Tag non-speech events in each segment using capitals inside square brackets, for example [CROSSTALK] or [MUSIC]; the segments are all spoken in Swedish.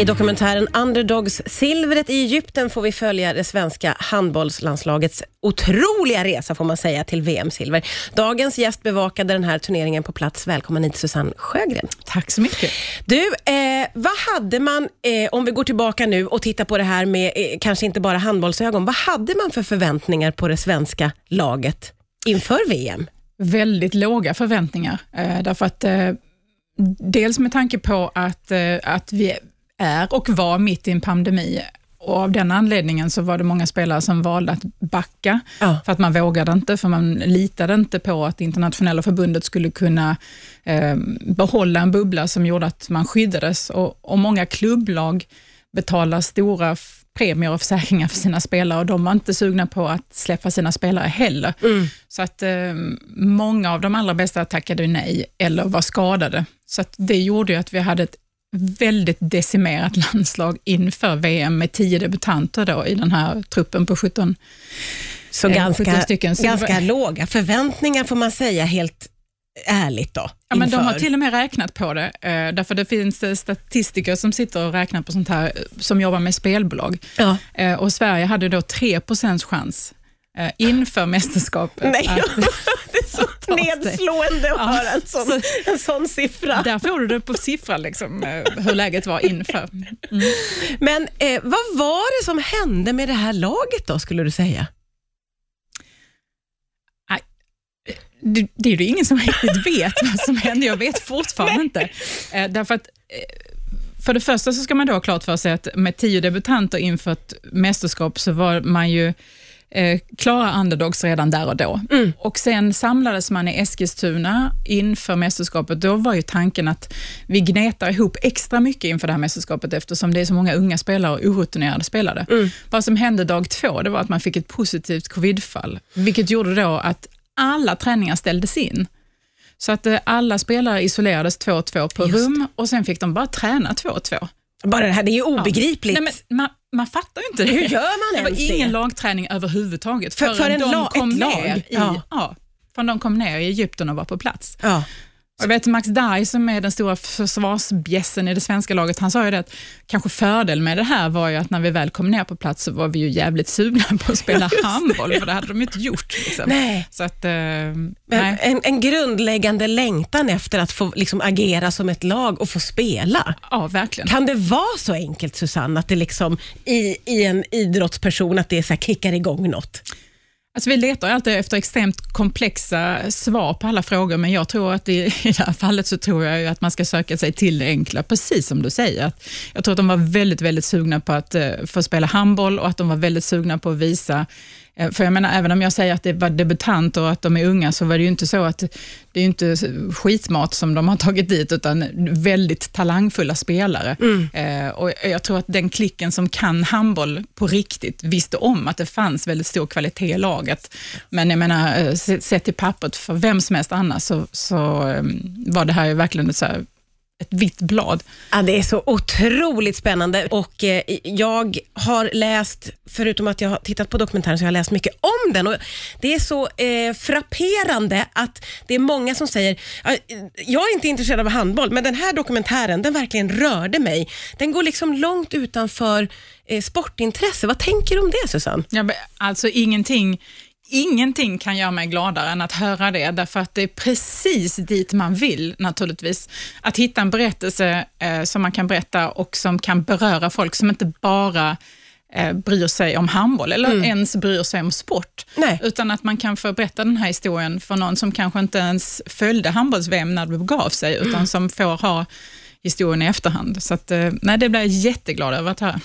I dokumentären Underdogs silvret i Egypten får vi följa det svenska handbollslandslagets otroliga resa får man säga till VM-silver. Dagens gäst bevakade den här turneringen på plats. Välkommen hit Susanne Sjögren. Tack så mycket. Du, eh, vad hade man, eh, om vi går tillbaka nu och tittar på det här med eh, kanske inte bara handbollsögon, vad hade man för förväntningar på det svenska laget inför VM? Väldigt låga förväntningar, eh, därför att eh, dels med tanke på att, eh, att vi är och var mitt i en pandemi och av den anledningen så var det många spelare som valde att backa, Ja. för att man vågade inte, för man litade inte på att internationella förbundet skulle kunna eh, behålla en bubbla som gjorde att man skyddades. Och, och många klubblag betalar stora premier och försäkringar för sina spelare och de var inte sugna på att släppa sina spelare heller. Så att eh, många av de allra bästa tackade nej eller var skadade. Så det gjorde ju att vi hade ett väldigt decimerat landslag inför VM med tio debutanter då i den här truppen på 17. Så Eh, ganska, 17 stycken. Så ganska var- låga förväntningar får man säga helt ärligt då. Ja, men de har till och med räknat på det, eh, därför det finns eh, statistiker som sitter och räknar på sånt här, eh, som jobbar med spelbolag. Ja. Eh, och Sverige hade då 3% chans inför mästerskapet. Nej, [LAUGHS] det är så nedslående att Ja, höra en sån, så- en sån siffra. Där får du det på siffra, liksom, eh, hur läget var inför. Men eh, vad var det som hände med det här laget då, skulle du säga? Det, det är ju ingen som riktigt vet vad som hände. Jag vet fortfarande inte. Eh, därför att, eh, för det första så ska man då ha klart för sig att med tio debutanter inför ett mästerskap så var man ju eh, klara underdogs redan där och då. Och Sen samlades man i Eskilstuna inför mästerskapet. Då var ju tanken att vi gnetar ihop extra mycket inför det här mästerskapet eftersom det är så många unga spelare och orutinerade spelare. Vad som hände dag två, det var att man fick ett positivt covidfall, vilket gjorde då att alla träningar ställdes in. Så att eh, alla spelare isolerades två och två på Just rum och sen fick de bara träna två och två. Bara det här, det är ju obegripligt. Nej, men man, man fattar ju inte det. Hur gör man Det var ingen det? lagträning överhuvudtaget För- förrän för en de la- kom ner i, Ja. ja. förrän de kom ner i Egypten och var på plats. Ja. Jag vet Max Dai som är den stora försvarsbjässen i det svenska laget, han sa ju det att kanske fördel med det här var ju att när vi väl kom ner på plats så var vi ju jävligt sugna på att spela [LAUGHS] handboll, för det hade de inte gjort. Liksom. Nej. Så att, eh, nej. en, en grundläggande längtan efter att få liksom, agera som ett lag och få spela. Ja, verkligen. Kan det vara så enkelt Susanne, att det liksom i, i en idrottsperson att det så här kickar igång något? Alltså vi letar alltid efter extremt komplexa svar på alla frågor, men jag tror att i, [LAUGHS] i det här fallet så tror jag ju att man ska söka sig till det enkla, precis som du säger. Jag tror att de var väldigt, väldigt sugna på att eh, få spela handboll och att de var väldigt sugna på att visa för jag menar, även om jag säger att det var debutanter och att de är unga, så var det ju inte så att det är inte skitmat som de har [LAUGHS] tagit dit, utan väldigt talangfulla spelare. Eh, och jag tror att den klicken som kan handboll på riktigt visste om att det fanns väldigt stor kvalitet i laget. Men jag menar, eh, se- sett till pappret för vem som helst annars, så, så eh, var det här ju verkligen ett, så här, ett vitt blad. Ja, det är så otroligt spännande och eh, jag har läst, förutom att jag har tittat på dokumentären, så har jag läst mycket om den och det är så eh, frapperande att det är många som säger, "Ja, jag är inte intresserad av handboll, men den här dokumentären, den verkligen rörde mig. Den går liksom långt utanför eh, sportintresse. Vad tänker du om det Susanne? Ja, alltså ingenting, ingenting kan göra mig gladare än att höra det, därför att det är precis dit man vill naturligtvis. Att hitta en berättelse eh, som man kan berätta och som kan beröra folk som inte bara eh, bryr sig om handboll eller ens bryr sig om sport, Nej. utan att man kan få berätta den här historien för någon som kanske inte ens följde handbolls-VM när det begav sig, utan som får ha historien i efterhand. Så att, eh, nej, det blir jag jätteglad över att höra.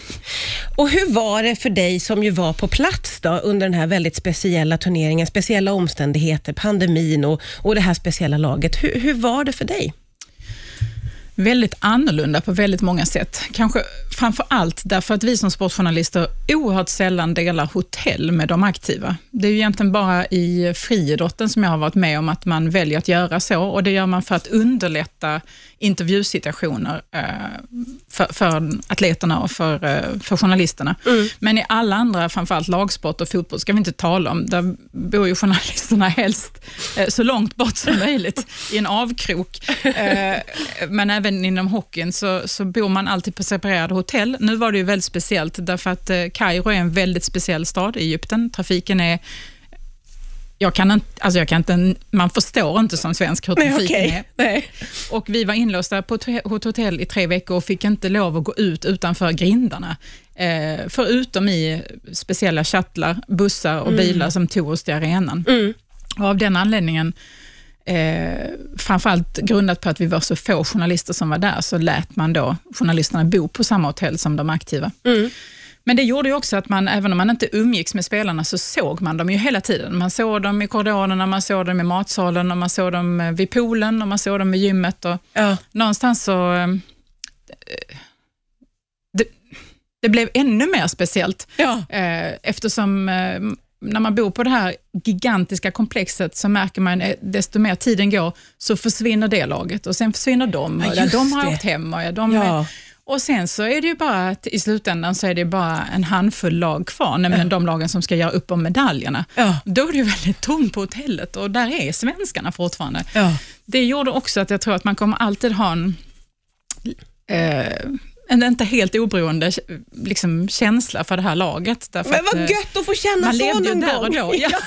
Och hur var det för dig som ju var på plats då under den här väldigt speciella turneringen, speciella omständigheter, pandemin och, och det här speciella laget. Hur, hur var det för dig? Väldigt annorlunda på väldigt många sätt. Kanske framför allt därför att vi som sportjournalister oerhört sällan delar hotell med de aktiva. Det är ju egentligen bara i friidrotten som jag har varit med om att man väljer att göra så och det gör man för att underlätta intervjusituationer eh, för, för atleterna och för, eh, för journalisterna. Men i alla andra, framförallt lagsport och fotboll, ska vi inte tala om. Där bor ju journalisterna helst eh, så långt bort som möjligt i en avkrok. [LAUGHS] Men även även inom hockeyn så, så bor man alltid på separerade hotell. Nu var det ju väldigt speciellt, därför att eh, Kairo är en väldigt speciell stad i Egypten. Trafiken är jag kan inte, alltså jag kan inte, man förstår inte som svensk hur trafiken Nej, okay. är. Nej. Och vi var inlåsta på ett hotell i tre veckor och fick inte lov att gå ut utanför grindarna. Eh, förutom i speciella shuttlar, bussar och mm. bilar som tog oss till arenan. Mm. Och av den anledningen, eh, framförallt grundat på att vi var så få journalister som var där, så lät man då journalisterna bo på samma hotell som de aktiva. Mm. Men det gjorde ju också att man, även om man inte umgicks med spelarna, så såg man dem ju hela tiden. Man såg dem i korridorerna, man såg dem i matsalen, och man såg dem eh, vid poolen och man såg dem i gymmet. Och ja. Någonstans så... Eh, det, det, blev ännu mer speciellt, ja. Eh, eftersom när man bor på det här gigantiska komplexet så märker man att desto mer tiden går så försvinner det laget och sen försvinner de. Ja, och de har åkt hem och de ja. är, och sen så är det ju bara att i slutändan så är det bara en handfull lag kvar, nämligen ja. de lagen som ska göra upp om medaljerna. Ja. Då är det ju väldigt tomt på hotellet och där är svenskarna fortfarande. Ja. Det gjorde också att jag tror att man kommer alltid ha en eh, en inte helt oberoende liksom, känsla för det här laget. Men vad att, eh, gött att få känna så någon gång. Där och då, ja. [LAUGHS]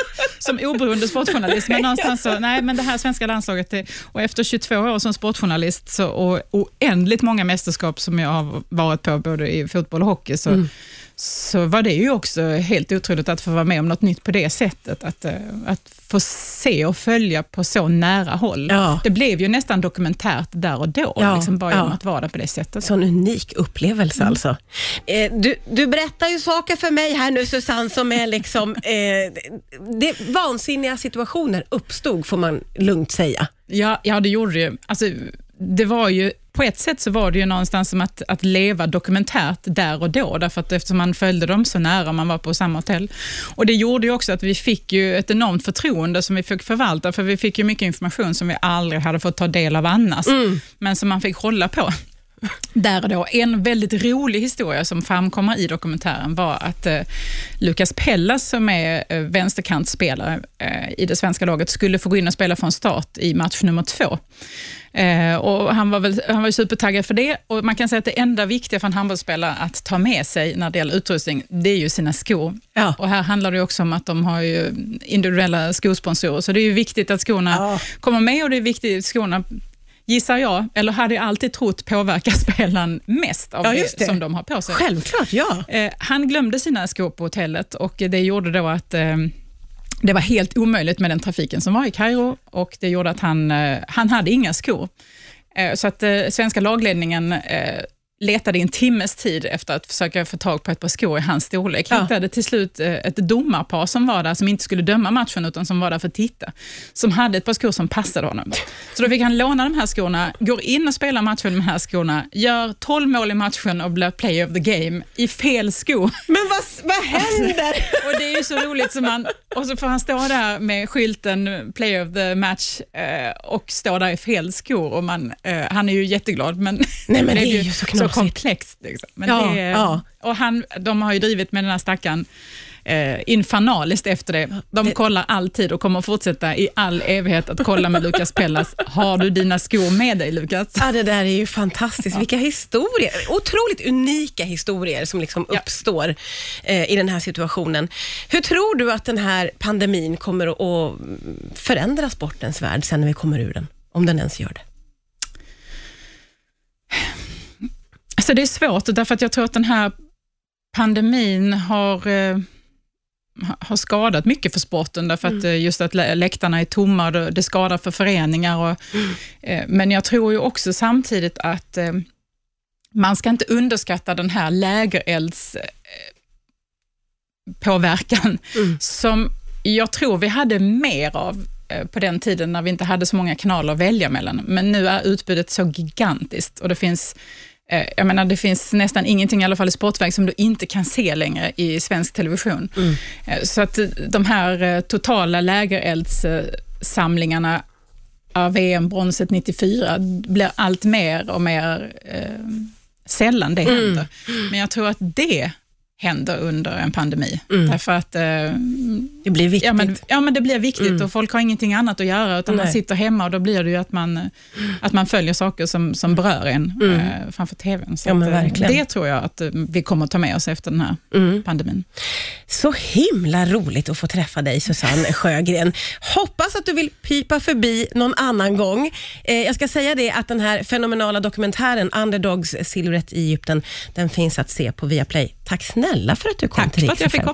[LAUGHS] som oberoende sportjournalist, men [LAUGHS] någonstans så, nej men det här svenska landslaget, det, och efter 22 år som sportjournalist så, och oändligt många mästerskap som jag har varit på, både i fotboll och hockey, så, mm så var det ju också helt otroligt att få vara med om något nytt på det sättet. Att, eh, att få se och följa på så nära håll. Ja. Det blev ju nästan dokumentärt där och då, ja, liksom bara genom att vara där på det sättet. Sån unik upplevelse mm. alltså. Eh, du, du berättar ju saker för mig här nu Susanne, som är liksom... Eh, det, vansinniga situationer uppstod, får man lugnt säga. Ja, ja det gjorde det ju. Alltså, det var ju på ett sätt så var det ju någonstans som att, att leva dokumentärt där och då, därför att eftersom man följde dem så nära, man var på samma hotell. Och Det gjorde ju också att vi fick ju ett enormt förtroende som vi fick förvalta, för vi fick ju mycket information som vi aldrig hade fått ta del av annars, mm. men som man fick hålla på. Där och då. En väldigt rolig historia som framkommer i dokumentären var att eh, Lukas Pellas, som är eh, vänsterkantspelare eh, i det svenska laget, skulle få gå in och spela från start i match nummer två. Eh, och han var, väl, han var supertaggad för det och man kan säga att det enda viktiga för en handbollsspelare att ta med sig när det gäller utrustning, det är ju sina skor. Ja. Och här handlar det också om att de har individuella skosponsorer, så det är ju viktigt att skorna ja. kommer med och det är viktigt att skorna gissar jag, eller hade jag alltid trott påverkar [LAUGHS] spelaren mest av ja, det. det. som de har på sig. Självklart, ja. Eh, han glömde sina skor på hotellet och det gjorde då att eh, det var helt omöjligt med den trafiken som var i Kairo och det gjorde att han, eh, han hade inga skor. Eh, så att eh, svenska lagledningen letade i en timmes tid efter att försöka få tag på ett par skor i hans storlek. Ja. Hittade till slut eh, ett domarpar som var där, som inte skulle döma matchen, utan som var där för att titta. Som hade ett par skor som passade honom. Så då fick han låna de här skorna, går in och spelar matchen med de här skorna, gör 12 mål i matchen och blir play of the game i fel skor. Men vad, vad händer? Alltså, [LAUGHS] och Det är ju så roligt, som man, och så får han stå där med skylten play of the match eh, och stå där i fel skor. Och man, eh, han är ju jätteglad, men, Nej, men [LAUGHS] det är ju så knasigt komplext. Liksom. Men ja, det, ja. Och han, de har ju drivit med den här stackaren eh, infernaliskt efter det. De det, kollar alltid och kommer fortsätta i all evighet att kolla med Lukas Pellas. Har du dina skor med dig, Lukas? Ja, det där är ju fantastiskt. Ja. Vilka historier. Otroligt unika historier som liksom ja. uppstår eh, i den här situationen. Hur tror du att den här pandemin kommer att förändra sportens värld sen när vi kommer ur den? Om den ens gör det. Alltså det är svårt, därför att jag tror att den här pandemin har, eh, har skadat mycket för sporten, därför mm. att eh, just att läktarna är tomma, och det skadar för föreningar. Och, mm. eh, men jag tror ju också samtidigt att eh, man ska inte underskatta den här lägereldspåverkan, mm. som jag tror vi hade mer av på den tiden när vi inte hade så många kanaler att välja mellan. Men nu är utbudet så gigantiskt och det finns jag menar, det finns nästan ingenting, i alla fall i sportväg, som du inte kan se längre i svensk television. Mm. Eh, så att de här eh, totala lägereldsamlingarna av VM-bronset 94 blir allt mer och mer eh, sällan det mm. händer. Mm. Men jag tror att det händer under en pandemi. Mm. Därför att eh, Det blir viktigt. Ja men, ja, men det blir viktigt och folk har ingenting annat att göra, utan man Nej. sitter hemma och då blir det ju att man, att man följer saker som, som berör en eh, framför TVn. Så Ja, att, eh, det tror jag att eh, vi kommer att ta med oss efter den här pandemin. Så himla roligt att få träffa dig Susanne [LAUGHS] Sjögren. Hoppas att du vill pipa förbi någon annan gång. Eh, jag ska säga det att den här fenomenala dokumentären Underdogs silhuett i Egypten, den finns att se på Viaplay. Tack snälla för att du kom Tack till för att jag fick komma.